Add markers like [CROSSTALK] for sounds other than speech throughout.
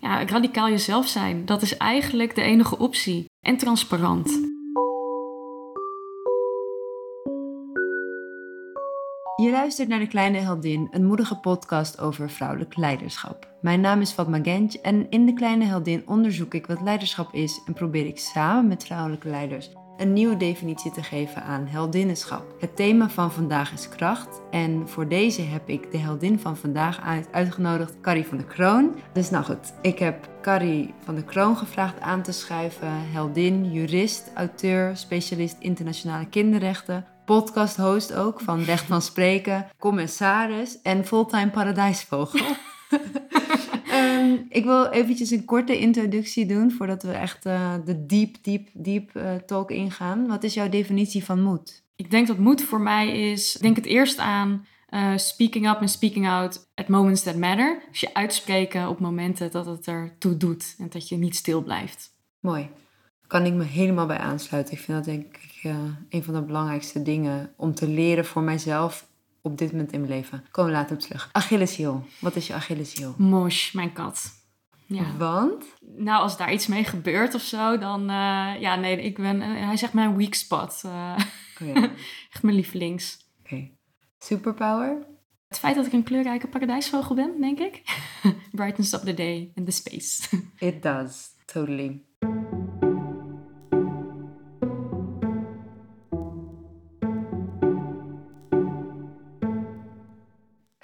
Ja, radicaal jezelf zijn, dat is eigenlijk de enige optie. En transparant. Je luistert naar De Kleine Heldin, een moedige podcast over vrouwelijk leiderschap. Mijn naam is Fatma Genç en in De Kleine Heldin onderzoek ik wat leiderschap is en probeer ik samen met vrouwelijke leiders een nieuwe definitie te geven aan heldinnenschap. Het thema van vandaag is kracht en voor deze heb ik de heldin van vandaag uitgenodigd, Carrie van der Kroon. Dus nou goed, ik heb Carrie van der Kroon gevraagd aan te schuiven, heldin, jurist, auteur, specialist internationale kinderrechten, podcast-host ook van Recht van Spreken, commissaris en fulltime paradijsvogel. [LAUGHS] um, ik wil eventjes een korte introductie doen voordat we echt uh, de deep, deep, deep uh, talk ingaan. Wat is jouw definitie van moed? Ik denk dat moed voor mij is, denk het eerst aan uh, speaking up en speaking out at moments that matter. Dus je uitspreken op momenten dat het er toe doet en dat je niet stil blijft. Mooi. Kan ik me helemaal bij aansluiten. Ik vind dat denk ik een van de belangrijkste dingen om te leren voor mijzelf op dit moment in mijn leven. Komen we later op terug. Achilleshiel. Wat is je Achilleshiel? Mosh, mijn kat. Ja. Want? Nou, als daar iets mee gebeurt of zo, dan... Uh, ja, nee, ik ben... Uh, hij zegt mijn weak spot. Uh, oh, ja. [LAUGHS] Echt mijn lievelings. Oké. Okay. Superpower? Het feit dat ik een kleurrijke paradijsvogel ben, denk ik. [LAUGHS] Brightens up the day and the space. [LAUGHS] It does. Totally.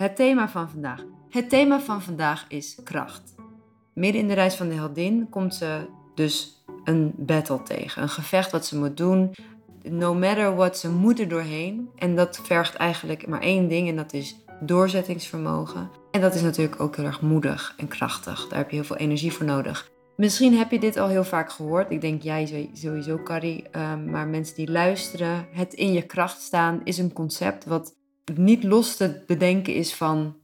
Het thema van vandaag. Het thema van vandaag is kracht. Midden in de reis van de heldin komt ze dus een battle tegen. Een gevecht wat ze moet doen. No matter what, ze moet er doorheen. En dat vergt eigenlijk maar één ding en dat is doorzettingsvermogen. En dat is natuurlijk ook heel erg moedig en krachtig. Daar heb je heel veel energie voor nodig. Misschien heb je dit al heel vaak gehoord. Ik denk jij sowieso, Carrie. Ehm, maar mensen die luisteren, het in je kracht staan is een concept wat niet los te bedenken is van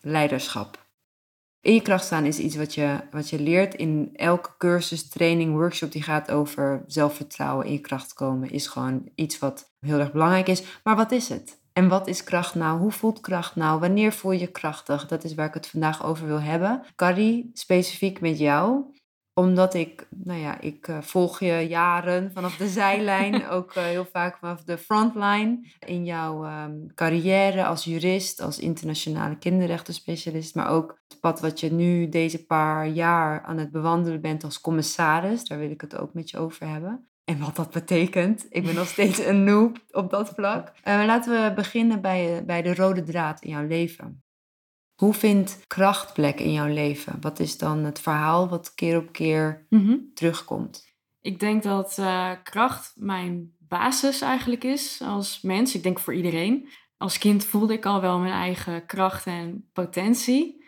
leiderschap. In je kracht staan is iets wat je, wat je leert in elke cursus, training, workshop die gaat over zelfvertrouwen, in je kracht komen, is gewoon iets wat heel erg belangrijk is. Maar wat is het? En wat is kracht nou? Hoe voelt kracht nou? Wanneer voel je krachtig? Dat is waar ik het vandaag over wil hebben. Carrie, specifiek met jou omdat ik, nou ja, ik uh, volg je jaren vanaf de zijlijn, [LAUGHS] ook uh, heel vaak vanaf de frontline. In jouw um, carrière als jurist, als internationale kinderrechtenspecialist, maar ook het pad wat je nu deze paar jaar aan het bewandelen bent als commissaris. Daar wil ik het ook met je over hebben. En wat dat betekent. Ik ben nog [LAUGHS] steeds een noob op dat vlak. Uh, laten we beginnen bij, bij de rode draad in jouw leven. Hoe vindt kracht plek in jouw leven? Wat is dan het verhaal wat keer op keer mhm. terugkomt? Ik denk dat uh, kracht mijn basis eigenlijk is als mens. Ik denk voor iedereen. Als kind voelde ik al wel mijn eigen kracht en potentie.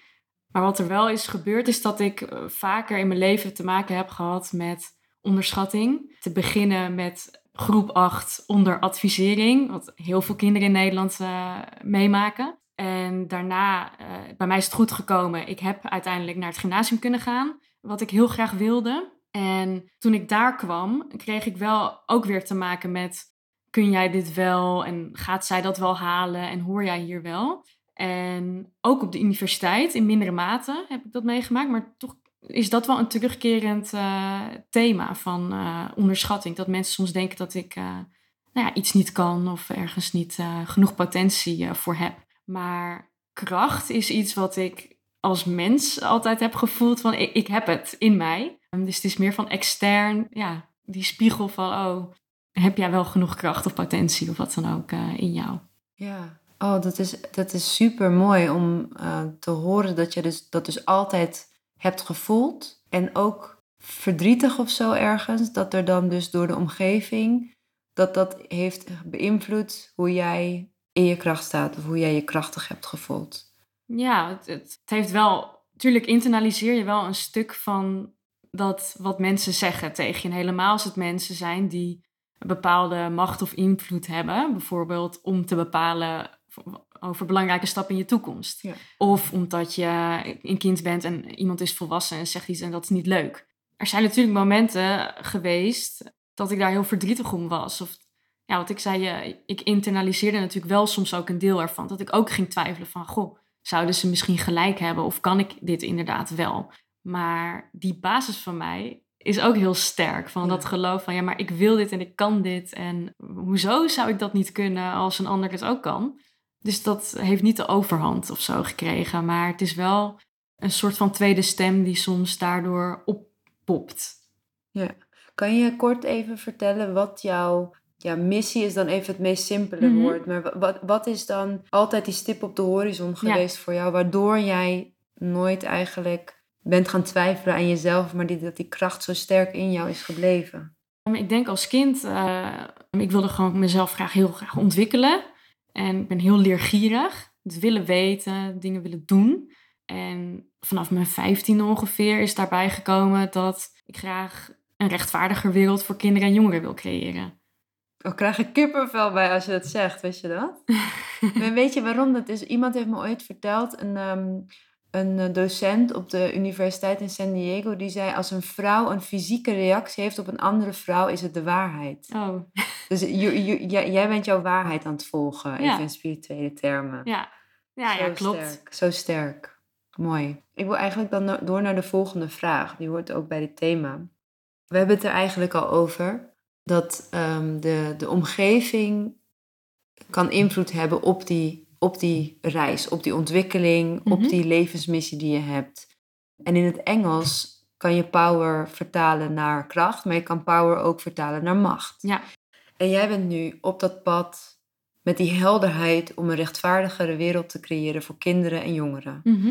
Maar wat er wel is gebeurd, is dat ik eh, vaker in mijn leven te maken heb gehad met onderschatting. Te beginnen met groep 8 onder advisering, wat heel veel kinderen in Nederland uh, meemaken. En daarna, uh, bij mij is het goed gekomen. Ik heb uiteindelijk naar het gymnasium kunnen gaan, wat ik heel graag wilde. En toen ik daar kwam, kreeg ik wel ook weer te maken met: kun jij dit wel? En gaat zij dat wel halen? En hoor jij hier wel? En ook op de universiteit, in mindere mate, heb ik dat meegemaakt. Maar toch is dat wel een terugkerend uh, thema van uh, onderschatting. Dat mensen soms denken dat ik nou ja, iets niet kan of ergens niet genoeg potentie voor heb. Maar kracht is iets wat ik als mens altijd heb gevoeld van ik, ik heb het in mij. Dus het is meer van extern, ja, die spiegel van oh, heb jij wel genoeg kracht of potentie of wat dan ook uh, in jou. Ja, oh, dat is, dat is super mooi om uh, te horen dat je dus, dat dus altijd hebt gevoeld. En ook verdrietig of zo ergens, dat er dan dus door de omgeving, dat dat heeft beïnvloed hoe jij in je kracht staat of hoe jij je krachtig hebt gevoeld. Ja, het, het, heeft wel. Natuurlijk internaliseer je wel een stuk van dat wat mensen zeggen tegen je. helemaal als het mensen zijn die een bepaalde macht of invloed hebben. Bijvoorbeeld om te bepalen over belangrijke stappen in je toekomst. Ja. Of omdat je een kind bent en iemand is volwassen en zegt iets en dat is niet leuk. Er zijn natuurlijk momenten geweest dat ik daar heel verdrietig om was. Of ja, wat ik zei, ik internaliseerde natuurlijk wel soms ook een deel ervan. Dat ik ook ging twijfelen van, goh, zouden ze misschien gelijk hebben of kan ik dit inderdaad wel? Maar die basis van mij is ook heel sterk. Van Ja. dat geloof van, ja, maar ik wil dit en ik kan dit. En hoezo zou ik dat niet kunnen als een ander het ook kan? Dus dat heeft niet de overhand of zo gekregen. Maar het is wel een soort van tweede stem die soms daardoor oppopt. Kan je kort even vertellen wat jouw ja, missie is? Dan even het meest simpele Mhm. woord. Maar wa- wat, wat is dan altijd die stip op de horizon Ja. geweest voor jou? Waardoor jij nooit eigenlijk bent gaan twijfelen aan jezelf, maar die, dat die kracht zo sterk in jou is gebleven? Ik denk als kind, eh, ik wilde gewoon mezelf graag heel graag ontwikkelen. En ik ben heel leergierig. Het willen weten, dingen willen doen. En vanaf mijn vijftiende ongeveer is daarbij gekomen dat ik graag een rechtvaardiger wereld voor kinderen en jongeren wil creëren. Ik krijg ik kippenvel bij als je dat zegt, weet je dat? [LAUGHS] maar weet je waarom dat is? Iemand heeft me ooit verteld, een, ehm, een eh, docent op de universiteit in San Diego, die zei: Als een vrouw een fysieke reactie heeft op een andere vrouw, is het de waarheid. Oh, [LAUGHS] Dus je- jij- bent jouw waarheid aan het volgen, even in spirituele termen. ja. Ja, ja, klopt. Sterk, zo sterk. Mooi. Ik wil eigenlijk dan door naar de volgende vraag. Die hoort ook bij dit thema. We hebben het er eigenlijk al over dat ehm, de, de omgeving kan invloed hebben op die, op die reis, op die ontwikkeling, op Mhm. die levensmissie die je hebt. En in het Engels kan je power vertalen naar kracht, maar je kan power ook vertalen naar macht. Ja. En jij bent nu op dat pad met die helderheid om een rechtvaardigere wereld te creëren voor kinderen en jongeren. Mhm.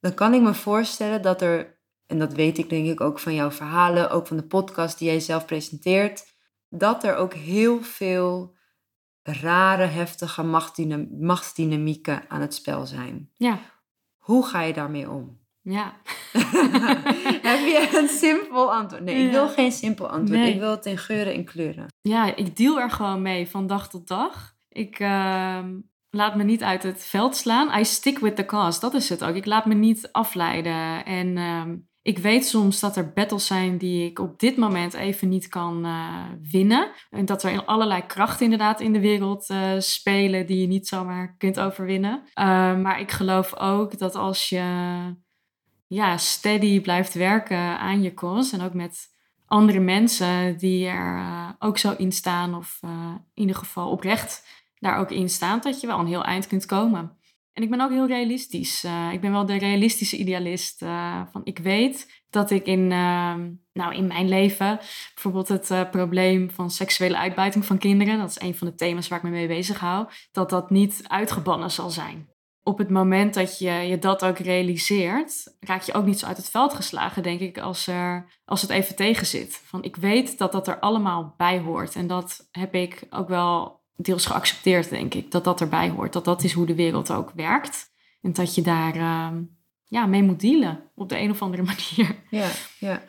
Dan kan ik me voorstellen dat er, en dat weet ik denk ik ook van jouw verhalen, ook van de podcast die jij zelf presenteert, dat er ook heel veel rare, heftige machtsdyna- machtsdynamieken aan het spel zijn. Ja, Hoe ga je daarmee om? ja. [LAUGHS] Heb je een simpel antwoord? Nee, ik wil geen simpel antwoord. Nee. Ik wil het in geuren en kleuren. Ja, ik deal er gewoon mee van dag tot dag. Ik ehm, laat me niet uit het veld slaan. I stick with the cause, dat is het ook. Ik laat me niet afleiden. En ehm, ik weet soms dat er battles zijn die ik op dit moment even niet kan eh, winnen. En dat er allerlei krachten inderdaad in de wereld eh, spelen die je niet zomaar kunt overwinnen. Eh, maar ik geloof ook dat als je ja, steady blijft werken aan je cause en ook met andere mensen die er ook zo in staan, of in ieder geval oprecht daar ook in staan, dat je wel een heel eind kunt komen. En ik ben ook heel realistisch. Eh, ik ben wel de realistische idealist. eh, van ik weet dat ik in, ehm, nou, in mijn leven bijvoorbeeld het eh, probleem van seksuele uitbuiting van kinderen, dat is een van de thema's waar ik me mee bezig hou, dat dat niet uitgebannen zal zijn. Op het moment dat je je dat ook realiseert, raak je ook niet zo uit het veld geslagen, denk ik, als, er, als het even tegen zit. Van ik weet dat dat er allemaal bij hoort. En dat heb ik ook wel deels geaccepteerd, denk ik. Dat dat erbij hoort. Dat dat is hoe de wereld ook werkt. En dat je daar ehm, ja, mee moet dealen op de een of andere [LAUGHS] manier. Ja, ja.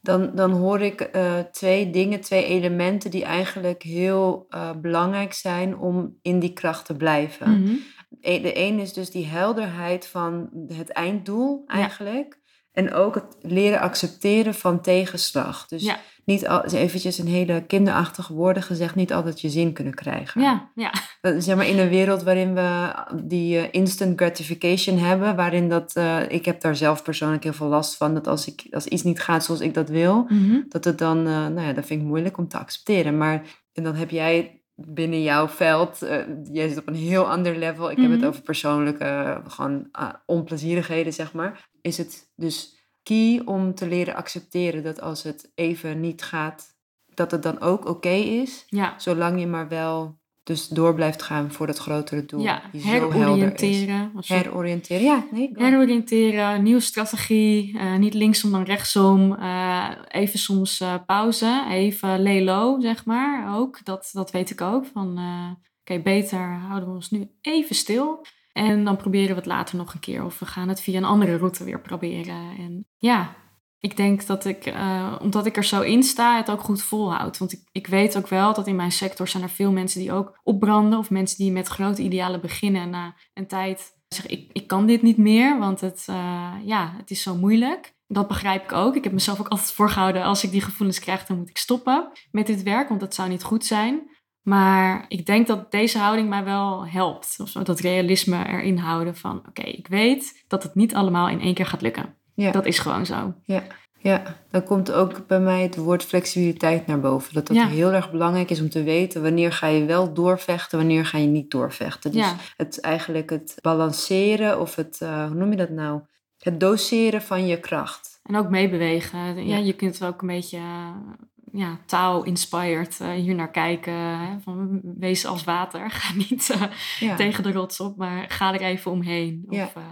Dan, dan hoor ik eh, twee dingen, twee elementen die eigenlijk heel eh, belangrijk zijn om in die kracht te blijven. Mhm. E- De een is dus die helderheid van het einddoel Ja. eigenlijk. En ook het leren accepteren van tegenslag. Dus Ja. Niet al, eventjes een hele kinderachtige woorden gezegd, niet altijd je zin kunnen krijgen. Ja, ja, Zeg maar in een wereld waarin we die eh, instant gratification hebben, waarin dat, eh, ik heb daar zelf persoonlijk heel veel last van, dat als, ik, als iets niet gaat zoals ik dat wil, Mhm. dat het dan, eh, nou ja, dat vind ik moeilijk om te accepteren. Maar en dan heb jij binnen jouw veld, jij zit op een heel ander level. Ik heb het Mhm. over persoonlijke, gewoon onplezierigheden, zeg maar. Is het dus key om te leren accepteren dat als het even niet gaat, dat het dan ook oké is, ja. zolang je maar wel dus door blijft gaan voor dat grotere doel. ja. die zo helder is. heroriënteren. Heroriënteren, ja. Nee. Heroriënteren, nieuwe strategie, eh, niet linksom dan rechtsom. eh, even soms eh, pauze, even lay low, zeg maar. Ook, dat, dat weet ik ook. Van, oké, beter houden we ons nu even stil. En dan proberen we het later nog een keer. Of we gaan het via een andere route weer proberen. En ja, ik denk dat ik, eh, omdat ik er zo in sta, het ook goed volhoud. Want ik, ik weet ook wel dat in mijn sector zijn er veel mensen die ook opbranden. Of mensen die met grote idealen beginnen en na een tijd zeggen, ik, ik kan dit niet meer, want het, eh, ja, het is zo moeilijk. Dat begrijp ik ook. Ik heb mezelf ook altijd voorgehouden, als ik die gevoelens krijg, dan moet ik stoppen met dit werk, want dat zou niet goed zijn. Maar ik denk dat deze houding mij wel helpt. Of zo, dat realisme erin houden van, oké, ik weet dat het niet allemaal in één keer gaat lukken. Ja. Dat is gewoon zo. Ja. Ja, dan komt ook bij mij het woord flexibiliteit naar boven. Dat dat Ja. heel erg belangrijk is om te weten wanneer ga je wel doorvechten, wanneer ga je niet doorvechten. Dus Ja. het eigenlijk het balanceren of het, eh, hoe noem je dat nou? Het doseren van je kracht. En ook meebewegen. Ja, je kunt ook een beetje eh, ja, taal-inspired eh, hier naar kijken. Hè? Van, wees als water. [LAUGHS] Ga niet eh, Ja, tegen de rots op, maar ga er even omheen. Ja. Of, eh,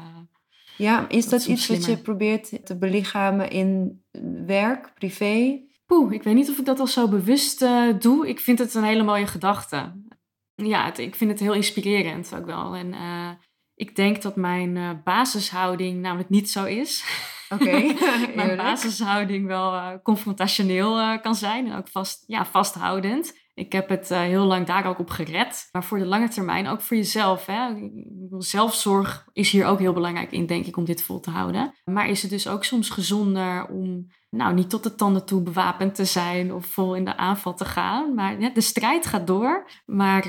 ja is dat is iets wat je probeert te belichamen in werk, privé? Poeh, ik weet niet of ik dat al zo bewust doe. Ik vind het een hele mooie gedachte. Ja, het- ik vind het heel inspirerend ook wel. En ik denk dat mijn basishouding namelijk niet zo is. [LAUGHS] Oké, [LAUGHS] mijn [LAUGHS] eerlijk. basishouding wel eh, confrontationeel eh, kan zijn en ook vast, ja, vasthoudend. Ik heb het eh, heel lang daar ook op gered. Maar voor de lange termijn, ook voor jezelf. Hè? Zelfzorg is hier ook heel belangrijk in, denk ik, om dit vol te houden. Maar is het dus ook soms gezonder om nou, niet tot de tanden toe bewapend te zijn of vol in de aanval te gaan. Maar ja, de strijd gaat door, maar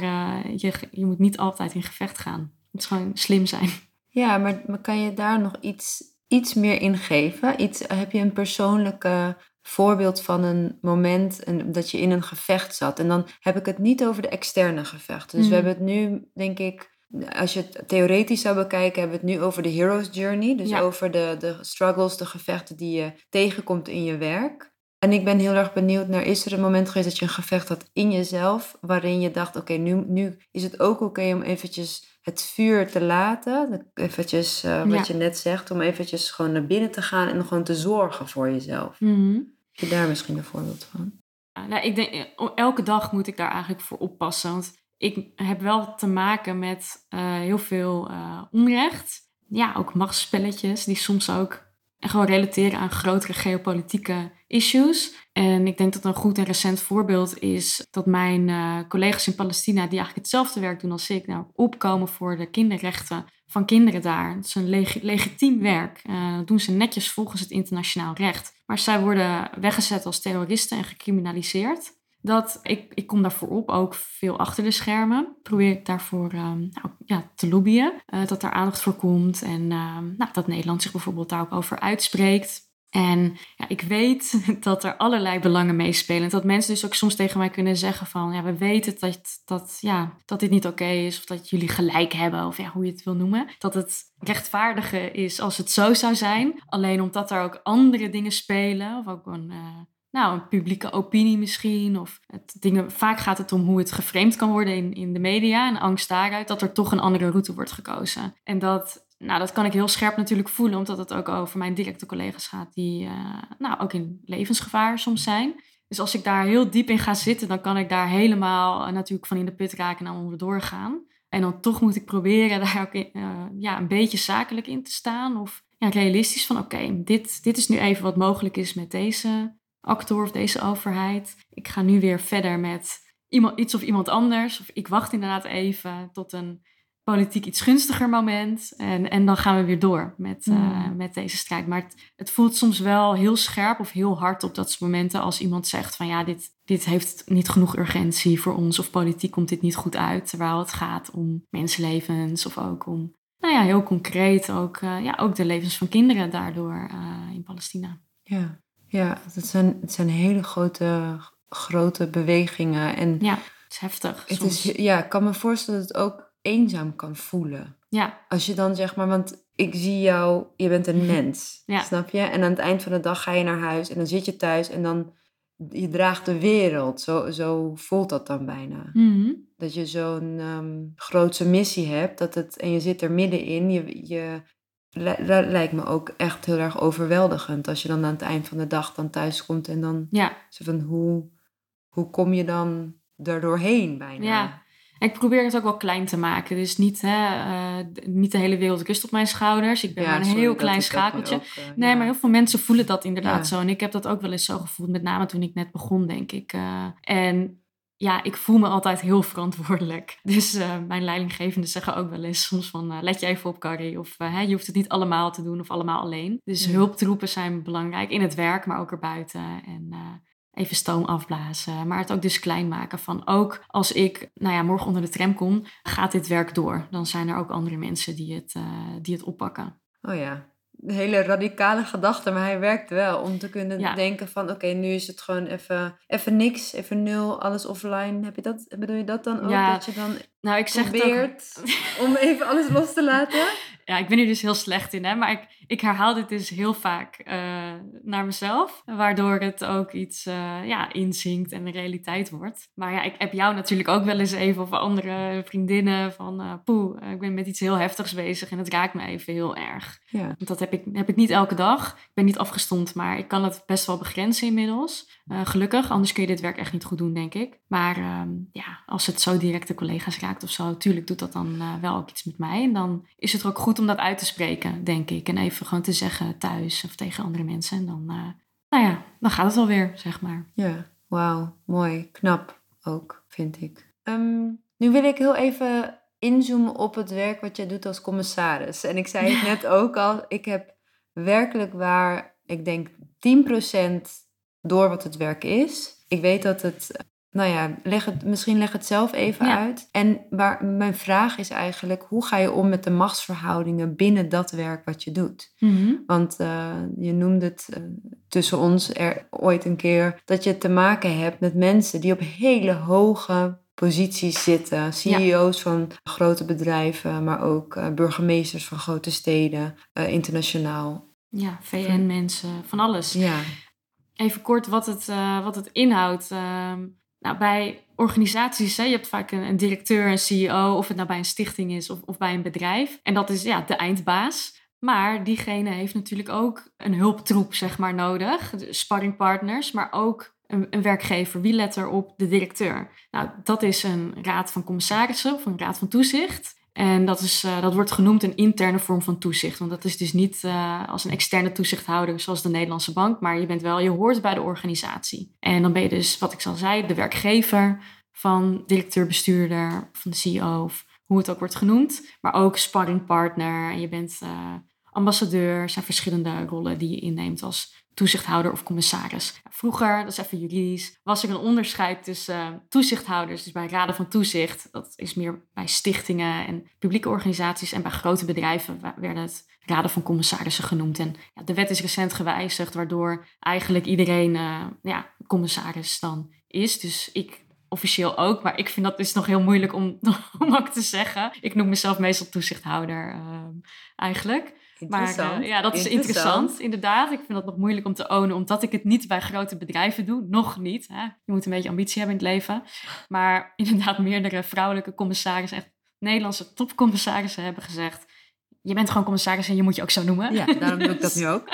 je, je moet niet altijd in gevecht gaan. Het moet gewoon slim zijn. Ja, maar, maar kan je daar nog iets, iets meer in geven? Iets, heb je een persoonlijke voorbeeld van een moment en, dat je in een gevecht zat? En dan heb ik het niet over de externe gevechten. Dus we Mm. hebben het nu, denk ik, als je het theoretisch zou bekijken, hebben we het nu over de hero's journey. Dus Ja. over de, de struggles, de gevechten die je tegenkomt in je werk. En ik ben heel erg benieuwd naar, is er een moment geweest dat je een gevecht had in jezelf, waarin je dacht, oké, nu, nu is het ook oké om eventjes het vuur te laten. Eventjes, eh, wat Ja. je net zegt, om eventjes gewoon naar binnen te gaan en gewoon te zorgen voor jezelf. Heb je daar misschien een voorbeeld van? Nou, ik denk, eh, elke dag moet ik daar eigenlijk voor oppassen. Want ik heb wel te maken met eh, heel veel onrecht. Ja, ook machtsspelletjes die soms ook gewoon relateren aan grotere geopolitieke issues. En ik denk dat een goed en recent voorbeeld is dat mijn eh, collega's in Palestina, die eigenlijk hetzelfde werk doen als ik, nou, opkomen voor de kinderrechten van kinderen daar. Het is een leg- legitiem werk. Eh, dat doen ze netjes volgens het internationaal recht. Maar zij worden weggezet als terroristen en gecriminaliseerd. Dat, ik, ik kom daarvoor op, ook veel achter de schermen. Probeer ik daarvoor ehm, nou, ja, te lobbyen. eh, dat daar aandacht voor komt. En ehm, nou, dat Nederland zich bijvoorbeeld daar ook over uitspreekt. En ja, ik weet [LAUGHS] dat er allerlei belangen meespelen. En dat mensen dus ook soms tegen mij kunnen zeggen van... ja, we weten dat, dat, ja, dat dit niet oké is... of dat jullie gelijk hebben, of ja, hoe je het wil noemen. Dat het rechtvaardiger is als het zo zou zijn. Alleen omdat er ook andere dingen spelen... of ook een, eh, nou, een publieke opinie misschien... of het, dingen, vaak gaat het om hoe het geframed kan worden in, in de media... en angst daaruit dat er toch een andere route wordt gekozen. En dat nou, dat kan ik heel scherp natuurlijk voelen, omdat het ook over mijn directe collega's gaat, die eh, nou, ook in levensgevaar soms zijn. Dus als ik daar heel diep in ga zitten, dan kan ik daar helemaal eh, natuurlijk van in de put raken en onderdoor gaan. En dan toch moet ik proberen [LAUGHS] daar ook eh, ja, een beetje zakelijk in te staan. Of ja, realistisch van oké, dit, dit is nu even wat mogelijk is met deze actor of deze overheid. Ik ga nu weer verder met iemand, iets of iemand anders. Of ik wacht inderdaad even tot een politiek iets gunstiger moment. En, en dan gaan we weer door met, eh, Mm. met deze strijd. Maar het, het voelt soms wel heel scherp of heel hard op dat soort momenten als iemand zegt van ja, dit, dit heeft niet genoeg urgentie voor ons of politiek komt dit niet goed uit. Terwijl het gaat om mensenlevens of ook om, nou ja, heel concreet ook, eh, ja, ook de levens van kinderen daardoor eh, in Palestina. Ja, ja het, zijn, het zijn hele grote, grote bewegingen. En Ja, het is heftig. het soms. is, ja, ik kan me voorstellen dat het ook eenzaam kan voelen. Ja, Als je dan zeg maar, want ik zie jou, je bent een mens, Ja. snap je? En aan het eind van de dag ga je naar huis en dan zit je thuis en dan je draagt de wereld. Zo, zo voelt dat dan bijna. Mhm. Dat je zo'n ehm grootse missie hebt dat het, en je zit er middenin. Je, je, dat lijkt me ook echt heel erg overweldigend als je dan aan het eind van de dag dan thuis komt en dan ja. zo van hoe, hoe kom je dan er doorheen bijna? Ja. En ik probeer het ook wel klein te maken. Dus niet, hè, eh, niet de hele wereld rust op mijn schouders. Ik ben maar een sorry, heel klein schakeltje. ook, eh, Nee, ja. maar heel veel mensen voelen dat inderdaad Ja. zo. En ik heb dat ook wel eens zo gevoeld, met name toen ik net begon, denk ik. eh. en ja, ik voel me altijd heel verantwoordelijk. [LAUGHS] Dus eh, mijn leidinggevenden zeggen ook wel eens soms van... eh, let je even op, Carrie. Of eh, hè, je hoeft het niet allemaal te doen of allemaal alleen. Dus hulptroepen zijn belangrijk in het werk, maar ook erbuiten. En even stoom afblazen. Maar het ook dus klein maken van ook als ik nou ja, morgen onder de tram kom... gaat dit werk door. Dan zijn er ook andere mensen die het, die het oppakken. Oh ja, hele radicale gedachte, maar hij werkt wel om te kunnen Ja. denken van oké, nu is het gewoon even, even niks, even nul, alles offline. Heb je dat, bedoel je dat dan ook? Ja, dat je dan Nou, ik zeg probeert om even alles los te laten? [LAUGHS] Ja, ik ben hier dus heel slecht in, hè? maar ik, ik herhaal dit dus heel vaak eh, naar mezelf, waardoor het ook iets eh, ja, inzinkt en een realiteit wordt. Maar ja, ik heb jou natuurlijk ook wel eens even of andere vriendinnen van, poeh, eh, ik ben met iets heel heftigs bezig en het raakt me even heel erg. Ja. Want dat heb ik, heb ik niet elke dag. Ik ben niet afgestomd, maar ik kan het best wel begrenzen inmiddels. Gelukkig, anders kun je dit werk echt niet goed doen, denk ik. Maar ehm, ja, als het zo directe collega's raakt of zo, natuurlijk doet dat dan eh, wel ook iets met mij. En dan is het ook goed om dat uit te spreken, denk ik. En even gewoon te zeggen thuis of tegen andere mensen. En dan, eh, nou ja, dan gaat het alweer, zeg maar. Ja, wauw, mooi, knap ook, vind ik. Ehm, nu wil ik heel even inzoomen op het werk wat jij doet als commissaris. En ik zei het net ook al, ik heb werkelijk waar, ik denk 10% door wat het werk is. Ik weet dat het, nou ja, leg het, misschien leg het zelf even Ja. uit. En waar, mijn vraag is eigenlijk, hoe ga je om met de machtsverhoudingen binnen dat werk wat je doet? Want eh, je noemde het eh, tussen ons er ooit een keer dat je te maken hebt met mensen die op hele hoge posities zitten. CEO's van grote bedrijven, maar ook eh, burgemeesters van grote steden, internationaal. Ja, VN-mensen, van alles. Ja, Even kort wat het, wat het inhoudt. Nou, bij organisaties, hè, je hebt vaak een, directeur, een CEO, of het nou bij een stichting is of, of bij een bedrijf. En dat is ja, de eindbaas. Maar diegene heeft natuurlijk ook een hulptroep, zeg maar, nodig. Sparringpartners, maar ook een, een werkgever. Wie let er op? De directeur. Nou, dat is een raad van commissarissen of een raad van toezicht. En dat, is, eh, dat wordt genoemd een interne vorm van toezicht. Want dat is dus niet eh, als een externe toezichthouder zoals de Nederlandse bank. Maar je bent wel, je hoort bij de organisatie. En dan ben je dus, wat ik al zei, de werkgever van directeur-bestuurder, van de CEO of hoe het ook wordt genoemd. Maar ook sparringpartner. En je bent eh, ambassadeur. Zijn verschillende rollen die je inneemt als toezichthouder of commissaris. Vroeger, dat is even juridisch, was er een onderscheid tussen eh, toezichthouders, dus bij raden van toezicht. Dat is meer bij stichtingen en publieke organisaties. En bij grote bedrijven werden het raden van commissarissen genoemd. En ja, de wet is recent gewijzigd, waardoor eigenlijk iedereen eh, ja, commissaris dan is. Dus ik officieel ook, maar ik vind dat dus nog heel moeilijk om, [LAUGHS] om ook te zeggen. Ik noem mezelf meestal toezichthouder eh, eigenlijk. Maar interessant. eh, ja, dat is interessant. inderdaad. Ik vind dat nog moeilijk om te ownen, omdat ik het niet bij grote bedrijven doe. Nog niet. Hè? Je moet een beetje ambitie hebben in het leven. Maar [LAUGHS] inderdaad, meerdere vrouwelijke commissarissen, echt Nederlandse topcommissarissen hebben gezegd... Je bent gewoon commissaris en je moet je ook zo noemen. Ja, daarom doe ik dat [LAUGHS] nu ook.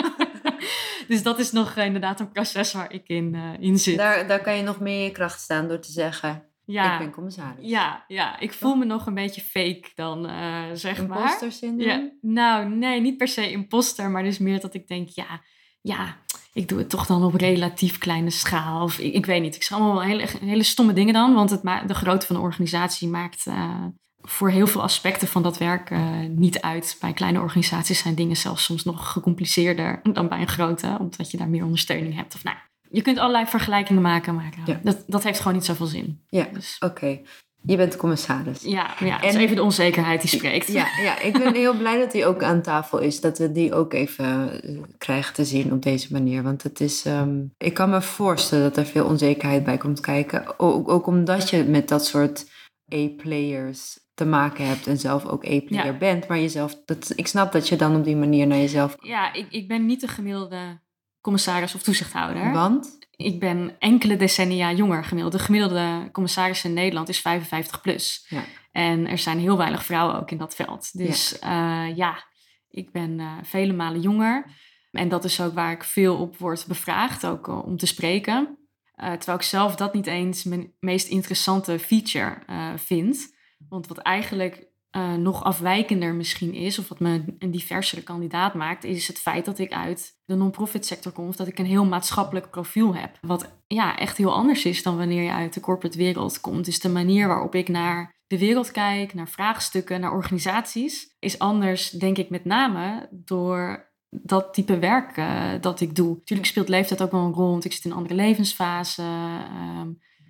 dus dat is nog eh, inderdaad een proces waar ik in, eh, in zit. Daar, daar kan je nog meer in je kracht staan door te zeggen, ja. ik ben commissaris. ja, ja, ik voel me nog een beetje fake dan, eh, zeg maar. Imposter syndroom? Ja, nou, nee, niet per se imposter, maar dus meer dat ik denk, ja, ja, ik doe het toch dan op relatief kleine schaal. Of ik, ik weet niet, ik zeg allemaal hele, hele stomme dingen dan, want het de grootte van de organisatie maakt eh, voor heel veel aspecten van dat werk eh, niet uit. Bij kleine organisaties zijn dingen zelfs soms nog gecompliceerder dan bij een grote, omdat je daar meer ondersteuning hebt. Of nou, je kunt allerlei vergelijkingen maken, maar Ja. dat, dat heeft gewoon niet zoveel zin. Ja, Dus oké. Je bent commissaris. ja, ja het is En- even de onzekerheid die spreekt. Ja, ja, ik ben [LAUGHS] heel blij dat hij ook aan tafel is. Dat we die ook even eh, krijgen te zien op deze manier. Want het is, ehm, ik kan me voorstellen dat er veel onzekerheid bij komt kijken. Ook, ook omdat je met dat soort A-players te maken hebt en zelf ook A-player Ja. bent. Maar jezelf, dat, ik snap dat je dan op die manier naar jezelf... Ja, ik, ik ben niet de gemiddelde commissaris of toezichthouder. Want? Ik ben enkele decennia jonger gemiddeld. De gemiddelde commissaris in Nederland is 55 plus. Ja. En er zijn heel weinig vrouwen ook in dat veld. Dus ja, ja ik ben eh, vele malen jonger. En dat is ook waar ik veel op word bevraagd, ook eh, om te spreken. Eh, terwijl ik zelf dat niet eens mijn meest interessante feature eh, vind. Want wat eigenlijk eh, nog afwijkender misschien is, of wat me een diversere kandidaat maakt, is het feit dat ik uit de non-profit sector kom, of dat ik een heel maatschappelijk profiel heb. Wat ja, echt heel anders is dan wanneer je uit de corporate wereld komt. Dus de manier waarop ik naar de wereld kijk, naar vraagstukken, naar organisaties, is anders, denk ik, met name door dat type werk uh, dat ik doe. Natuurlijk speelt leeftijd ook wel een rol, want ik zit in een andere levensfase uh,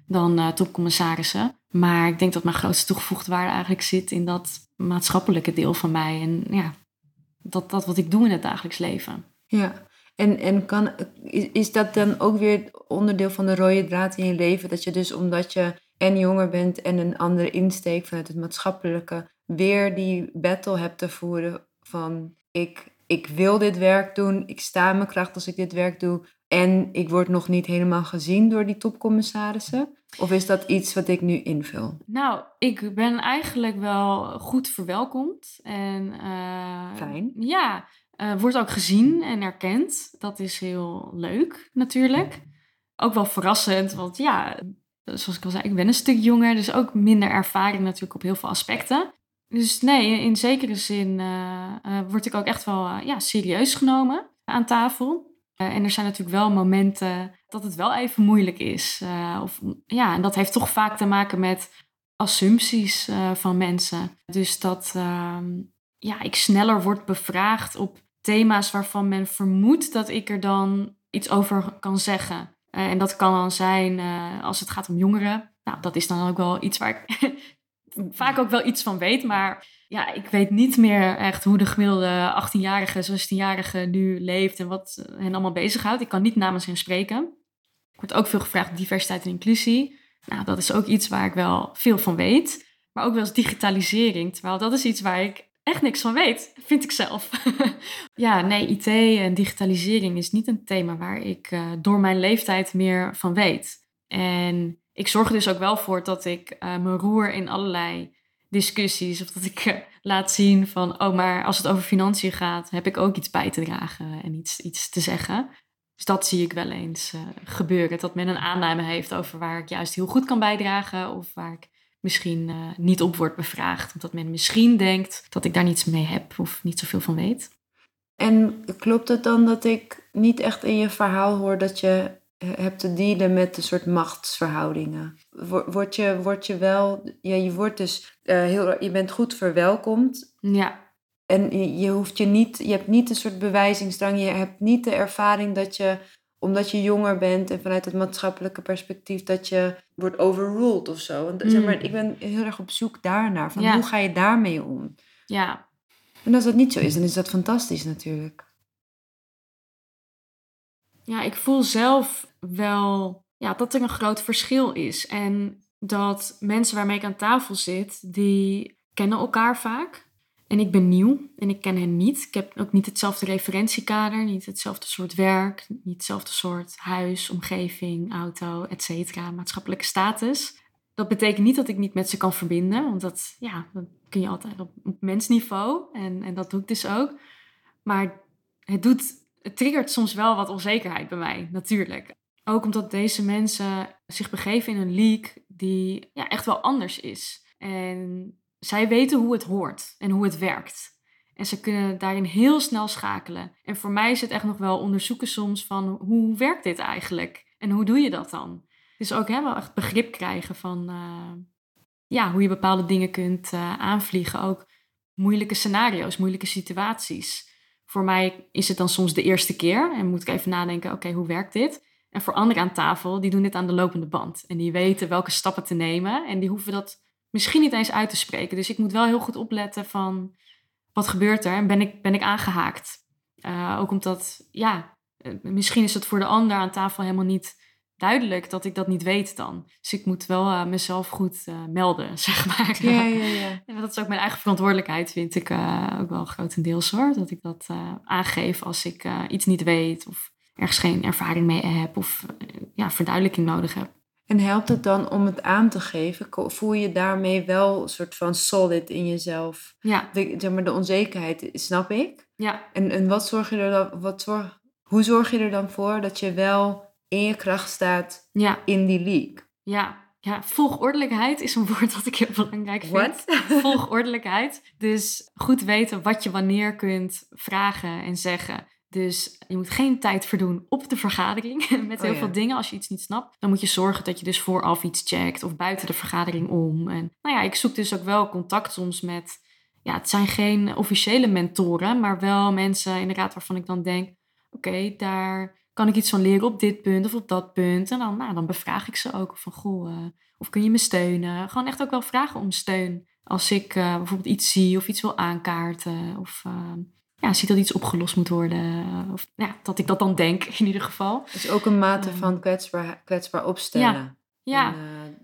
dan uh, topcommissarissen. Maar ik denk dat mijn grootste toegevoegde waarde eigenlijk zit in dat maatschappelijke deel van mij. En ja, dat, dat wat ik doe in het dagelijks leven. Ja, en, en kan, is, is dat dan ook weer onderdeel van de rode draad in je leven? Dat je dus omdat je en jonger bent en een andere insteek vanuit het maatschappelijke, weer die battle hebt te voeren van ik, ik wil dit werk doen, ik sta mijn kracht als ik dit werk doe en ik word nog niet helemaal gezien door die topcommissarissen? Of is dat iets wat ik nu invul? Nou, ik ben eigenlijk wel goed verwelkomd. En, uh, Fijn. Ja, uh, wordt ook gezien en erkend. Dat is heel leuk natuurlijk. Ook wel verrassend, want ja, zoals ik al zei, ik ben een stuk jonger, dus ook minder ervaring natuurlijk op heel veel aspecten. Dus nee, in zekere zin uh, word ik ook echt wel ja, serieus genomen aan tafel. En er zijn natuurlijk wel momenten dat het wel even moeilijk is. of, ja, en dat heeft toch vaak te maken met assumpties van mensen. Dus dat ehm, ja, ik sneller word bevraagd op thema's waarvan men vermoedt dat ik er dan iets over kan zeggen. En dat kan dan zijn als het gaat om jongeren. Nou, dat is dan ook wel iets waar ik [LAUGHS] vaak ook wel iets van weet. Maar ja, ik weet niet meer echt hoe de gemiddelde 18-jarige, 16-jarige nu leeft en wat hen allemaal bezighoudt. Ik kan niet namens hen spreken. Ik word ook veel gevraagd diversiteit en inclusie. Nou, dat is ook iets waar ik wel veel van weet. Maar ook wel eens digitalisering. Terwijl dat is iets waar ik echt niks van weet, vind ik zelf. [LAUGHS] ja, nee, IT en digitalisering is niet een thema waar ik uh, door mijn leeftijd meer van weet. En ik zorg er dus ook wel voor dat ik uh, me roer in allerlei discussies. Of dat ik uh, laat zien van, oh, maar als het over financiën gaat, heb ik ook iets bij te dragen en iets, iets te zeggen. Dus dat zie ik wel eens gebeuren. Dat men een aanname heeft over waar ik juist heel goed kan bijdragen. Of waar ik misschien uh, niet op wordt bevraagd. Omdat men misschien denkt dat ik daar niets mee heb of niet zoveel van weet. En klopt het dan dat ik niet echt in je verhaal hoor dat je hebt te dealen met een soort machtsverhoudingen? Word je, word je wel, ja, je wordt dus heel, je bent goed verwelkomd. Ja. En je hoeft je niet, je hebt niet een soort bewijzingsdrang, je hebt niet de ervaring dat je omdat je jonger bent en vanuit het maatschappelijke perspectief dat je wordt overruled of zo. Want, zeg maar, mm. ik ben heel erg op zoek daarnaar. Van hoe ga je daarmee om? Ja. En als dat niet zo is, dan is dat fantastisch natuurlijk. Ja, ik voel zelf wel ja, dat er een groot verschil is. En dat mensen waarmee ik aan tafel zit, die kennen elkaar vaak. En ik ben nieuw en ik ken hen niet. Ik heb ook niet hetzelfde referentiekader, niet hetzelfde soort werk, niet hetzelfde soort huis, omgeving, auto, etc. maatschappelijke status. Dat betekent niet dat ik niet met ze kan verbinden, want dat, ja, dat kun je altijd op, op mensniveau en, en dat doe ik dus ook. Maar het, doet, het triggert soms wel wat onzekerheid bij mij, natuurlijk. Ook omdat deze mensen zich begeven in een leak die ja, echt wel anders is. En zij weten hoe het hoort en hoe het werkt. En ze kunnen daarin heel snel schakelen. En voor mij is het echt nog wel onderzoeken soms van hoe werkt dit eigenlijk? En hoe doe je dat dan? Dus ook hè, wel echt begrip krijgen van uh, ja, hoe je bepaalde dingen kunt uh, aanvliegen. Ook moeilijke scenario's, moeilijke situaties. Voor mij is het dan soms de eerste keer en moet ik even nadenken, oké, hoe werkt dit? En voor anderen aan tafel, die doen dit aan de lopende band. En die weten welke stappen te nemen en die hoeven dat misschien niet eens uit te spreken. Dus ik moet wel heel goed opletten van wat gebeurt er en ben ik, ben ik aangehaakt. Uh, ook omdat, ja, eh, misschien is het voor de ander aan tafel helemaal niet duidelijk dat ik dat niet weet dan. Dus ik moet wel uh, mezelf goed uh, melden, [LAUGHS] zeg maar. Ja, ja, ja. En dat is ook mijn eigen verantwoordelijkheid, vind ik ook wel grotendeels hoor. Dat ik dat aangeef als ik iets niet weet of ergens geen ervaring mee heb of ja, verduidelijking nodig heb. En helpt het dan om het aan te geven? Voel je daarmee wel een soort van solid in jezelf? Ja. De, zeg maar, de onzekerheid, snap ik. Ja. En, en wat zorg je er dan, wat zorg, hoe zorg je er dan voor dat je wel in je kracht staat ja. in die league? Ja. Ja, volgordelijkheid is een woord dat ik heel belangrijk vind. What? [LAUGHS] Volgordelijkheid. Dus goed weten wat je wanneer kunt vragen en zeggen. Dus je moet geen tijd verdoen op de vergadering [LAUGHS] met heel oh veel dingen. Als je iets niet snapt, dan moet je zorgen dat je dus vooraf iets checkt of buiten de vergadering om. En nou ja, ik zoek dus ook wel contact soms met, ja, het zijn geen officiële mentoren, maar wel mensen inderdaad waarvan ik dan denk, oké, daar kan ik iets van leren op dit punt of op dat punt. En dan, nou, dan bevraag ik ze ook van, goh, uh, of kun je me steunen? Gewoon echt ook wel vragen om steun. Als ik uh, bijvoorbeeld iets zie of iets wil aankaarten of... Uh, ja, ziet dat iets opgelost moet worden. Of ja, dat ik dat dan denk in ieder geval. Dus ook een mate van kwetsbaar, kwetsbaar opstellen. Ja. Ja, En,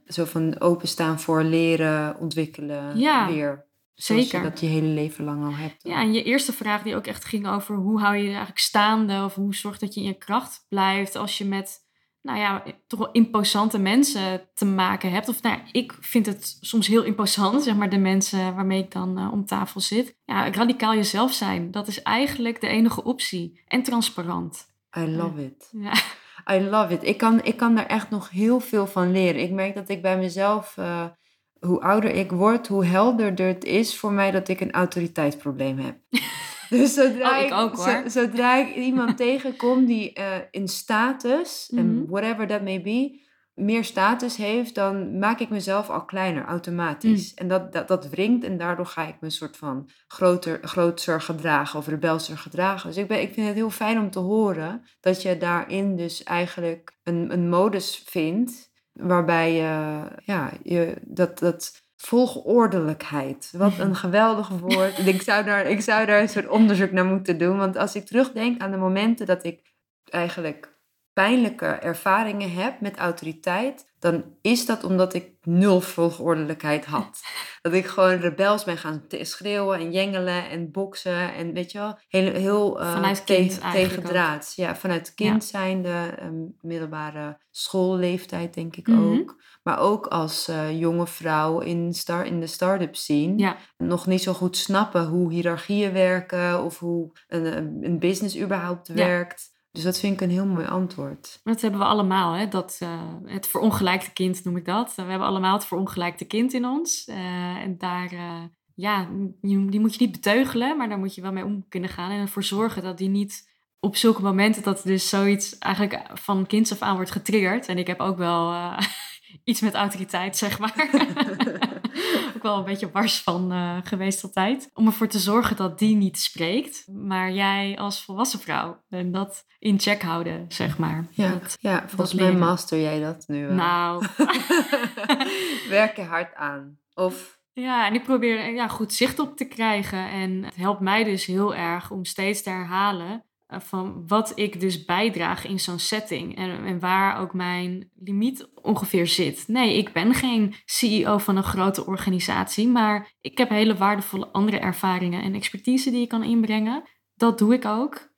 eh, zo van openstaan voor leren, ontwikkelen, Ja, weer. Zoals zeker. je dat je hele leven lang al hebt. Ja, en je eerste vraag die ook echt ging over hoe hou je je eigenlijk staande of hoe zorg dat je in je kracht blijft als je met, nou ja, toch wel imposante mensen te maken hebt. Of nou ik vind het soms heel imposant, zeg maar, de mensen waarmee ik dan eh, om tafel zit. Ja, radicaal jezelf zijn, dat is eigenlijk de enige optie. En transparant. I love it. Ja, I love it. Ik kan, ik kan daar echt nog heel veel van leren. Ik merk dat ik bij mezelf, eh, hoe ouder ik word, hoe helderder het is voor mij dat ik een autoriteitsprobleem heb. [LAUGHS] [LAUGHS] Dus zodra Oh, ik ook, hoor. zo- zodra ik iemand [LAUGHS] tegenkom die eh, in status, en Mhm. whatever that may be, meer status heeft, dan maak ik mezelf al kleiner, automatisch. Mm. En dat, dat, dat wringt en daardoor ga ik me een soort van groter, groter gedragen of rebelser gedragen. Dus ik, ben, ik vind het heel fijn om te horen dat je daarin dus eigenlijk een, een modus vindt waarbij je, ja, je dat, dat volgordelijkheid, wat een geweldig woord. ik, zou daar, ik zou daar een soort onderzoek naar moeten doen, want als ik terugdenk aan de momenten dat ik eigenlijk pijnlijke ervaringen heb met autoriteit, dan is dat omdat ik nul volgordelijkheid had. [LAUGHS] Dat ik gewoon rebels ben gaan schreeuwen en jengelen en boksen en weet je wel, heel, heel eh, Vanuit kind tegen, draads. Ja, vanuit kind zijnde, eh, middelbare schoolleeftijd denk ik Mhm. ook. Maar ook als eh, jonge vrouw in, star, in de start-up scene ja. nog niet zo goed snappen hoe hiërarchieën werken of hoe een, een business überhaupt Ja. werkt. Dus dat vind ik een heel mooi antwoord. Dat hebben we allemaal, hè? Dat, eh, het verongelijkte kind noem ik dat. We hebben allemaal het verongelijkte kind in ons. Eh, en daar, eh, ja, die, moet je niet beteugelen, maar daar moet je wel mee om kunnen gaan. En ervoor zorgen dat die niet op zulke momenten dat dus zoiets eigenlijk van kinds af aan wordt getriggerd. En ik heb ook wel [LAUGHS] iets met autoriteit, zeg maar. [LAUGHS] wel een beetje wars van eh, geweest altijd. Om ervoor te zorgen dat die niet spreekt, maar jij als volwassen vrouw. En dat in check houden, zeg maar. Ja, Dat- ja volgens mij master jij dat nu wel. nou, [LAUGHS] Werk je hard aan. Of ja, en ik probeer er, ja, goed zicht op te krijgen. En het helpt mij dus heel erg om steeds te herhalen van wat ik dus bijdraag in zo'n setting. En, en waar ook mijn limiet ongeveer zit. Nee, ik ben geen CEO van een grote organisatie, maar ik heb hele waardevolle andere ervaringen en expertise die ik kan inbrengen. Dat doe ik ook.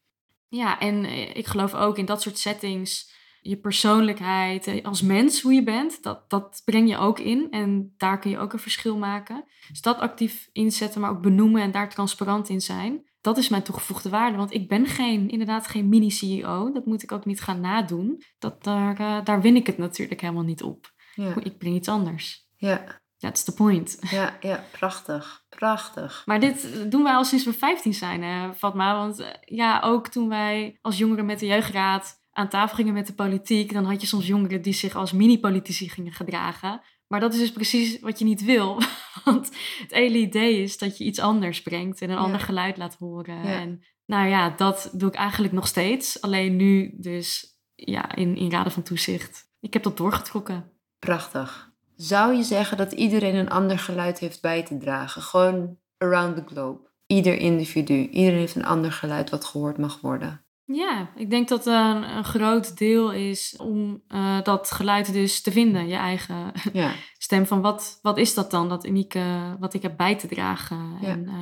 Ja, en eh, ik geloof ook in dat soort settings je persoonlijkheid eh, als mens, hoe je bent, dat, dat breng je ook in. En daar kun je ook een verschil maken. Dus dat actief inzetten, maar ook benoemen en daar transparant in zijn. Dat is mijn toegevoegde waarde. Want ik ben geen, inderdaad geen mini-CEO. Dat moet ik ook niet gaan nadoen. Dat, daar, eh, daar win ik het natuurlijk helemaal niet op. ja, Ik breng iets anders. ja, That's the point. ja, ja, prachtig. Prachtig. Maar dit doen wij al sinds we 15 zijn, hè, Fatma. Want eh, ja, ook toen wij als jongeren met de jeugdraad aan tafel gingen met de politiek, dan had je soms jongeren die zich als mini-politici gingen gedragen. Maar dat is dus precies wat je niet wil. [LAUGHS] Want het hele idee is dat je iets anders brengt en een Ja. ander geluid laat horen. Ja. En nou ja, dat doe ik eigenlijk nog steeds. Alleen nu dus ja, in, in raden van toezicht. Ik heb dat doorgetrokken. Prachtig. Zou je zeggen dat iedereen een ander geluid heeft bij te dragen? Gewoon around the globe. Ieder individu. Iedereen heeft een ander geluid wat gehoord mag worden. Ja, ik denk dat een, een groot deel is om eh, dat geluid dus te vinden. Je eigen Ja, [LAUGHS] stem van wat, wat is dat dan, dat unieke wat ik heb bij te dragen. Ja. En eh,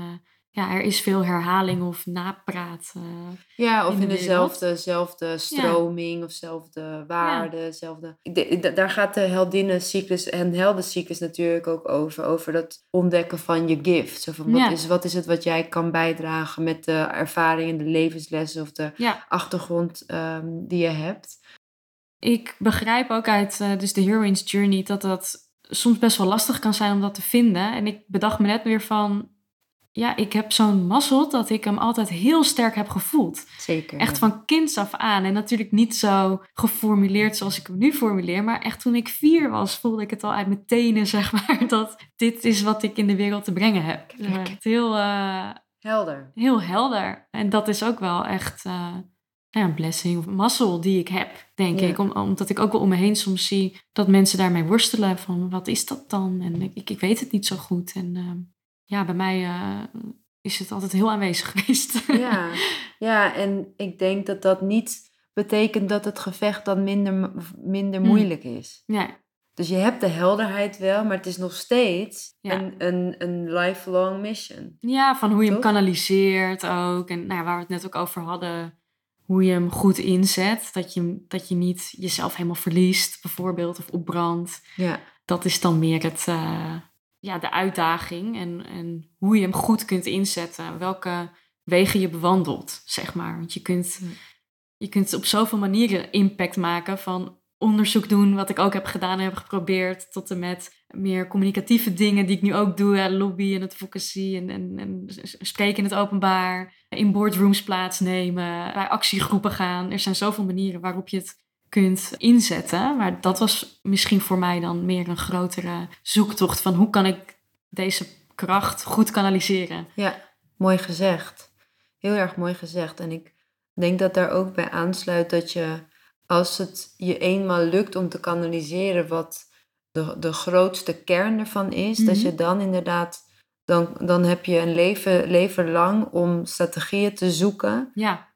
ja, er is veel herhaling of napraat. eh. ja of In in, de dezelfde zelfde stroming of zelfde waarde. Zelfde... Daar gaat de heldinnencyclus en heldencyclus natuurlijk ook over. Over dat ontdekken van je gift. Zo van, wat, Ja. is, wat is het wat jij kan bijdragen met de ervaringen, de levenslessen of de achtergrond ehm, die je hebt. ik begrijp ook uit eh, dus de Heroine's Journey dat dat soms best wel lastig kan zijn om dat te vinden. En ik bedacht me net weer van, ja, ik heb zo'n mazzel dat ik hem altijd heel sterk heb gevoeld. Zeker. Echt van kinds af aan. En natuurlijk niet zo geformuleerd zoals ik hem nu formuleer. Maar echt toen ik vier was, voelde ik het al uit mijn tenen, [LAUGHS] zeg maar. Dat dit is wat ik in de wereld te brengen heb. Kijk. Heel, eh, Helder. heel helder. En dat is ook wel echt eh, ja, een blessing of mazzel die ik heb, denk Ja. ik. Om, omdat ik ook wel om me heen soms zie dat mensen daarmee worstelen. Van wat is dat dan? En ik, ik weet het niet zo goed. En eh, ja, bij mij... eh, is het altijd heel aanwezig [LAUGHS] geweest. Ja, ja, en ik denk dat dat niet betekent dat het gevecht dan minder, minder Mm. moeilijk is. ja, Dus je hebt de helderheid wel, maar het is nog steeds Ja. een, een, een lifelong mission. ja, van hoe je hem kanaliseert ook. En nou ja, waar we het net ook over hadden, hoe je hem goed inzet. Dat je, dat je niet jezelf helemaal verliest, bijvoorbeeld, of opbrandt. Ja, Dat is dan meer het, eh, ja, de uitdaging en, en hoe je hem goed kunt inzetten. Welke wegen je bewandelt, zeg maar. Want je kunt, je kunt op zoveel manieren impact maken van onderzoek doen, wat ik ook heb gedaan en heb geprobeerd, tot en met meer communicatieve dingen die ik nu ook doe, lobby en advocacy en, en, en spreken in het openbaar, in boardrooms plaatsnemen, bij actiegroepen gaan. Er zijn zoveel manieren waarop je het kunt inzetten. Maar dat was misschien voor mij dan meer een grotere zoektocht van hoe kan ik deze kracht goed kanaliseren. ja, mooi gezegd. Heel erg mooi gezegd. En ik denk dat daar ook bij aansluit dat je, als het je eenmaal lukt om te kanaliseren wat de, de grootste kern ervan is, dat Mhm. je dan inderdaad, dan, dan heb je een leven, leven lang om strategieën te zoeken Ja,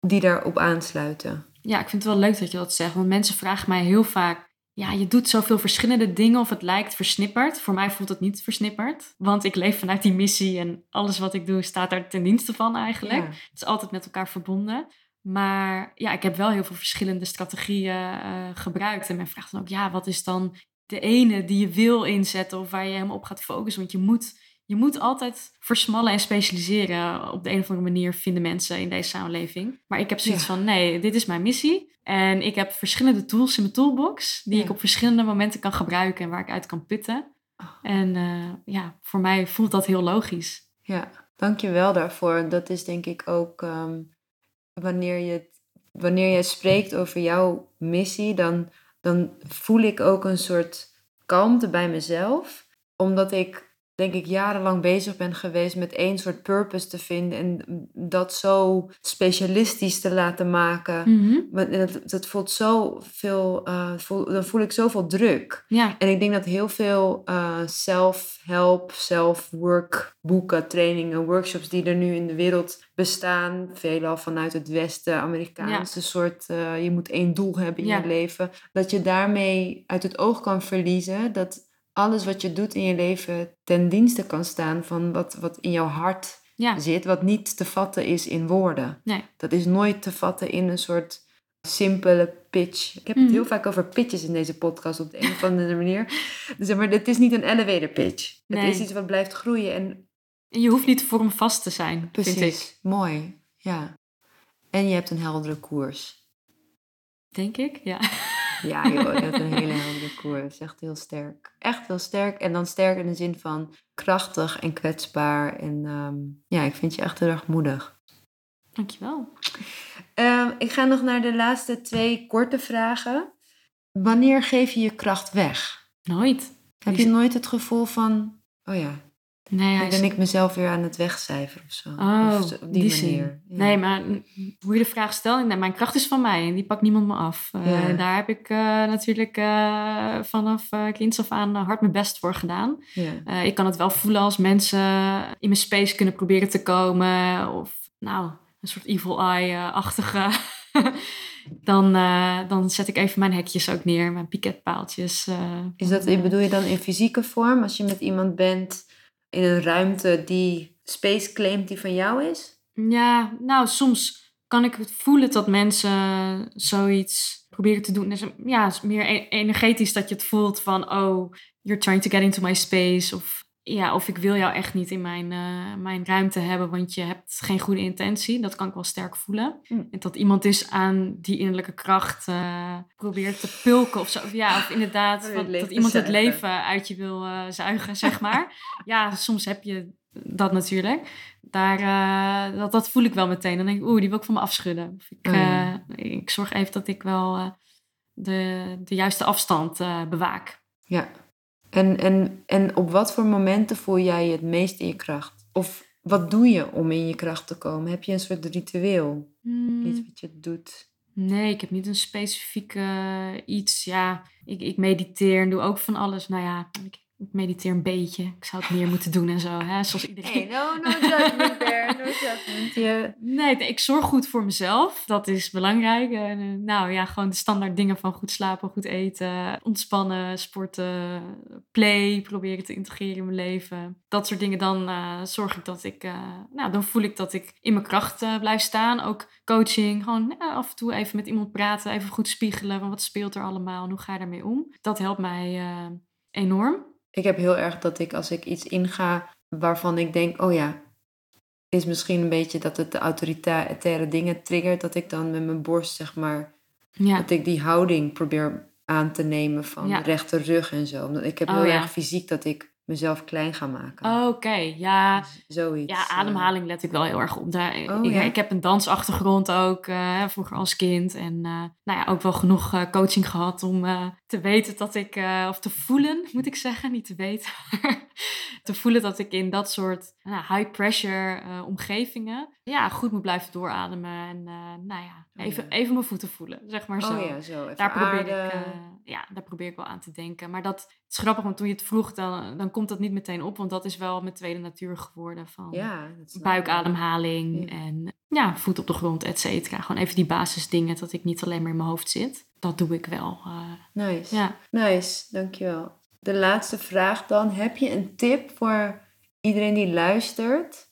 die daarop aansluiten. Ja, ik vind het wel leuk dat je dat zegt. Want mensen vragen mij heel vaak... Ja, je doet zoveel verschillende dingen of het lijkt versnipperd. Voor mij voelt het niet versnipperd. Want ik leef vanuit die missie en alles wat ik doe staat daar ten dienste van eigenlijk. Ja. Het is altijd met elkaar verbonden. Maar ja, ik heb wel heel veel verschillende strategieën eh, gebruikt. En men vraagt dan ook, ja, wat is dan de ene die je wil inzetten of waar je hem op gaat focussen? Want je moet, je moet altijd versmallen en specialiseren. Op de een of andere manier vinden mensen in deze samenleving. Maar ik heb zoiets Ja. van, nee, dit is mijn missie. En ik heb verschillende tools in mijn toolbox die Ja. ik op verschillende momenten kan gebruiken en waar ik uit kan putten. Oh. En eh, ja, voor mij voelt dat heel logisch. Ja, dank je wel daarvoor. Dat is denk ik ook ehm, wanneer, je, wanneer je spreekt over jouw missie, dan, dan voel ik ook een soort kalmte bij mezelf. Omdat ik denk ik jarenlang bezig ben geweest met één soort purpose te vinden en dat zo specialistisch te laten maken. Mhm. Dat, dat voelt zo veel, eh, voel, dan voel ik zoveel druk. Ja, En ik denk dat heel veel eh, self-help, self-work boeken, trainingen, workshops die er nu in de wereld bestaan, veelal vanuit het Westen, Amerikaanse soort, eh, je moet één doel hebben in Ja. je leven, dat je daarmee uit het oog kan verliezen dat alles wat je doet in je leven ten dienste kan staan van wat, wat in jouw hart ja, zit, wat niet te vatten is in woorden. nee. Dat is nooit te vatten in een soort simpele pitch. Ik heb het Mhm. heel vaak over pitches in deze podcast op de een of andere manier. Dus [LAUGHS] zeg maar, het is niet een elevator pitch. Het is iets wat blijft groeien en En je hoeft niet vormvast te zijn, vind ik. precies, mooi. Ja. En je hebt een heldere koers. Denk ik, ja. [LAUGHS] Ja joh, je hebt een hele heldere koers. Echt heel sterk. Echt heel sterk. En dan sterk in de zin van krachtig en kwetsbaar. En ehm, ja, ik vind je echt heel erg moedig. Dankjewel. Ehm, ik ga nog naar de laatste twee korte vragen. Wanneer geef je je kracht weg? Nooit. Heb je nooit het gevoel van, oh ja, Nee, nu is... ben ik mezelf weer aan het wegcijferen of zo? Oh, of op die, die manier. Ja. Nee, maar hoe je de vraag stelt, nee, mijn kracht is van mij en die pakt niemand me af. Eh, Ja. daar heb ik eh, natuurlijk eh, vanaf uh, kinds af aan hard mijn best voor gedaan. Ja. Ik kan het wel voelen als mensen in mijn space kunnen proberen te komen. Of nou, een soort evil eye-achtige. [LAUGHS] dan, dan zet ik even mijn hekjes ook neer, mijn piketpaaltjes. eh. Is dat, bedoel je dan in fysieke vorm? Als je met iemand bent in een ruimte die space claimt die van jou is? Ja, nou, soms kan ik het voelen dat mensen zoiets proberen te doen. Dus, ja, meer e- energetisch dat je het voelt van, oh, you're trying to get into my space. Of ja, of ik wil jou echt niet in mijn, eh, mijn ruimte hebben, want je hebt geen goede intentie. Dat kan ik wel sterk voelen. Hm. En dat iemand dus aan die innerlijke kracht eh, probeert te pulken of zo. Of ja, of inderdaad, [LAUGHS] dat iemand het leven uit je wil eh, zuigen, zeg maar. ja, soms heb je dat natuurlijk. Daar, dat, dat voel ik wel meteen. Dan denk ik, oeh, die wil ik van me afschudden. Of ik, Oh, ik zorg even dat ik wel de, de juiste afstand bewaak. Ja. En, en, en op wat voor momenten voel jij je het meest in je kracht? Of wat doe je om in je kracht te komen? Heb je een soort ritueel? Hmm. Iets wat je doet? Nee, ik heb niet een specifieke iets. Ja, ik, ik mediteer en doe ook van alles. Nou ja, ik Ik mediteer een beetje. Ik zou het meer moeten doen en zo, hè? zoals [LAUGHS] iedereen. Hey, no, no judgment there, no judgment. Nee, ik zorg goed voor mezelf. Dat is belangrijk. En, eh, nou ja, gewoon de standaard dingen van goed slapen, goed eten, ontspannen, sporten, play, proberen te integreren in mijn leven. Dat soort dingen. Dan eh, zorg ik dat ik, eh, nou, dan voel ik dat ik in mijn kracht uh, blijf staan. Ook coaching, gewoon af en toe even met iemand praten, even goed spiegelen van wat speelt er allemaal en hoe ga je daarmee om. Dat helpt mij enorm. Ik heb heel erg dat ik als ik iets inga waarvan ik denk, oh ja, is misschien een beetje dat het de autoritaire dingen triggert, dat ik dan met mijn borst zeg maar, ja. dat ik die houding probeer aan te nemen van rechte rug en zo. Omdat ik heb oh, heel erg fysiek dat ik mezelf klein gaan maken. Oh, Oké, ja. Zoiets. Ja, eh. ademhaling let ik wel heel erg op. Daar, oh, ik, ik, heb een dansachtergrond ook, uh, vroeger als kind. En uh, nou ja, ook wel genoeg coaching gehad om te weten dat ik, of te voelen, moet ik zeggen, niet te weten. [LAUGHS] te voelen dat ik in dat soort nou, high pressure omgevingen ja, goed moet blijven doorademen. En nou ja, oh, even, ja. even mijn voeten voelen, zeg maar zo. Oh ja, zo. Even daar probeer ik, ja, daar probeer ik wel aan te denken. Maar dat het is grappig, want toen je het vroeg, dan, dan komt dat niet meteen op. Want dat is wel mijn tweede natuur geworden. Van ja, buikademhaling en ja, voet op de grond, et cetera. Gewoon even die basisdingen, dat ik niet alleen maar in mijn hoofd zit. Dat doe ik wel. Uh, nice. Ja. Nice, dankjewel. De laatste vraag dan. Heb je een tip voor iedereen die luistert?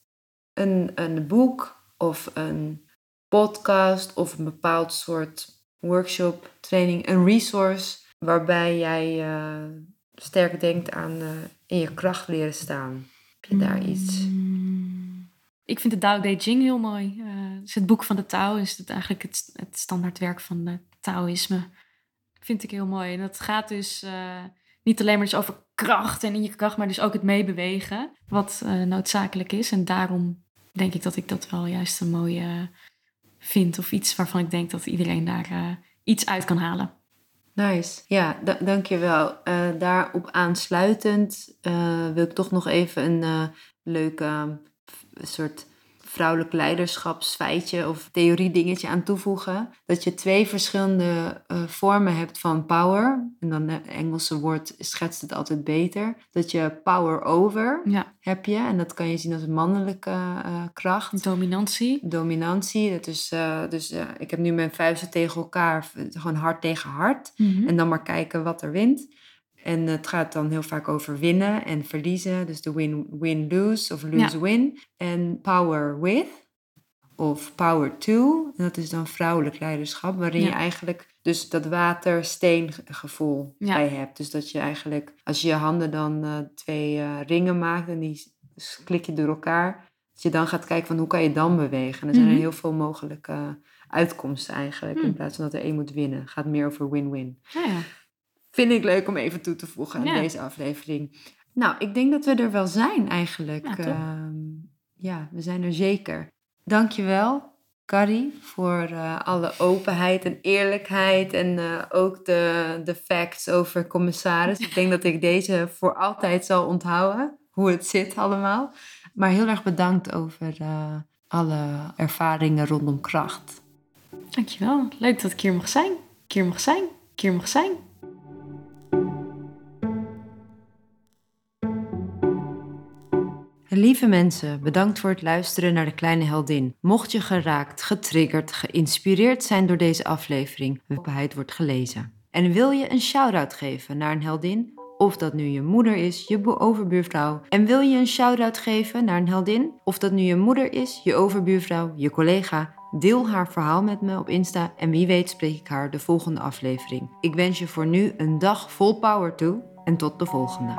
Een, een boek of een podcast of een bepaald soort workshop, training, een resource waarbij jij uh, sterk denkt aan uh, in je kracht leren staan. Heb je daar iets? Mm. Ik vind de Tao Te Ching heel mooi. Uh, is het boek van de Tao is het eigenlijk het, het standaardwerk van het Taoïsme. Vind ik heel mooi. En dat gaat dus niet alleen maar dus over kracht en in je kracht, maar dus ook het meebewegen. Wat noodzakelijk is. En daarom denk ik dat ik dat wel juist een mooie vind. Of iets waarvan ik denk dat iedereen daar iets uit kan halen. Nice. Ja, dankjewel. Uh, daarop aansluitend uh, wil ik toch nog even een uh, leuke soort vrouwelijk leiderschapsfeitje of theorie-dingetje aan toevoegen. Dat je twee verschillende uh, vormen hebt van power. En dan het Engelse woord schetst het altijd beter. Dat je power over ja. heb je. En dat kan je zien als een mannelijke uh, kracht. Dominantie. Dominantie. Dat is, uh, dus ik heb nu mijn vuisten tegen elkaar. Gewoon hard tegen hard. Mm -hmm. En dan maar kijken wat er wint. En het gaat dan heel vaak over winnen en verliezen. Dus de win-win-lose of lose-win. En power with of power to. En dat is dan vrouwelijk leiderschap, waarin je eigenlijk dus dat water-steen gevoel ja. bij hebt. Dus dat je eigenlijk, als je je handen dan uh, twee uh, ringen maakt en die klik je door elkaar, dat je dan gaat kijken van hoe kan je dan bewegen. En er zijn Mhm. er heel veel mogelijke uitkomsten eigenlijk, in Hmm. plaats van dat er één moet winnen. Het gaat meer over win-win. Ja, ja. Vind ik leuk om even toe te voegen aan Ja. deze aflevering. Nou, ik denk dat we er wel zijn eigenlijk. Ja. Ehm, ja, we zijn er zeker. Dankjewel, Carrie, voor eh, alle openheid en eerlijkheid. En eh, ook de, de facts over commissaris. Ik denk dat ik deze voor altijd zal onthouden. Hoe het zit allemaal. Maar heel erg bedankt over eh, alle ervaringen rondom kracht. Dankjewel. Leuk dat ik hier mag zijn. Hier mag zijn. Hier mag zijn. Lieve mensen, bedankt voor het luisteren naar de kleine heldin. Mocht je geraakt, getriggerd, geïnspireerd zijn door deze aflevering, openheid wordt gelezen. En wil je een shout-out geven naar een heldin? Of dat nu je moeder is, je overbuurvrouw. En wil je een shout-out geven naar een heldin? Of dat nu je moeder is, je overbuurvrouw, je collega. Deel haar verhaal met me op Insta en wie weet spreek ik haar de volgende aflevering. Ik wens je voor nu een dag vol power toe en tot de volgende.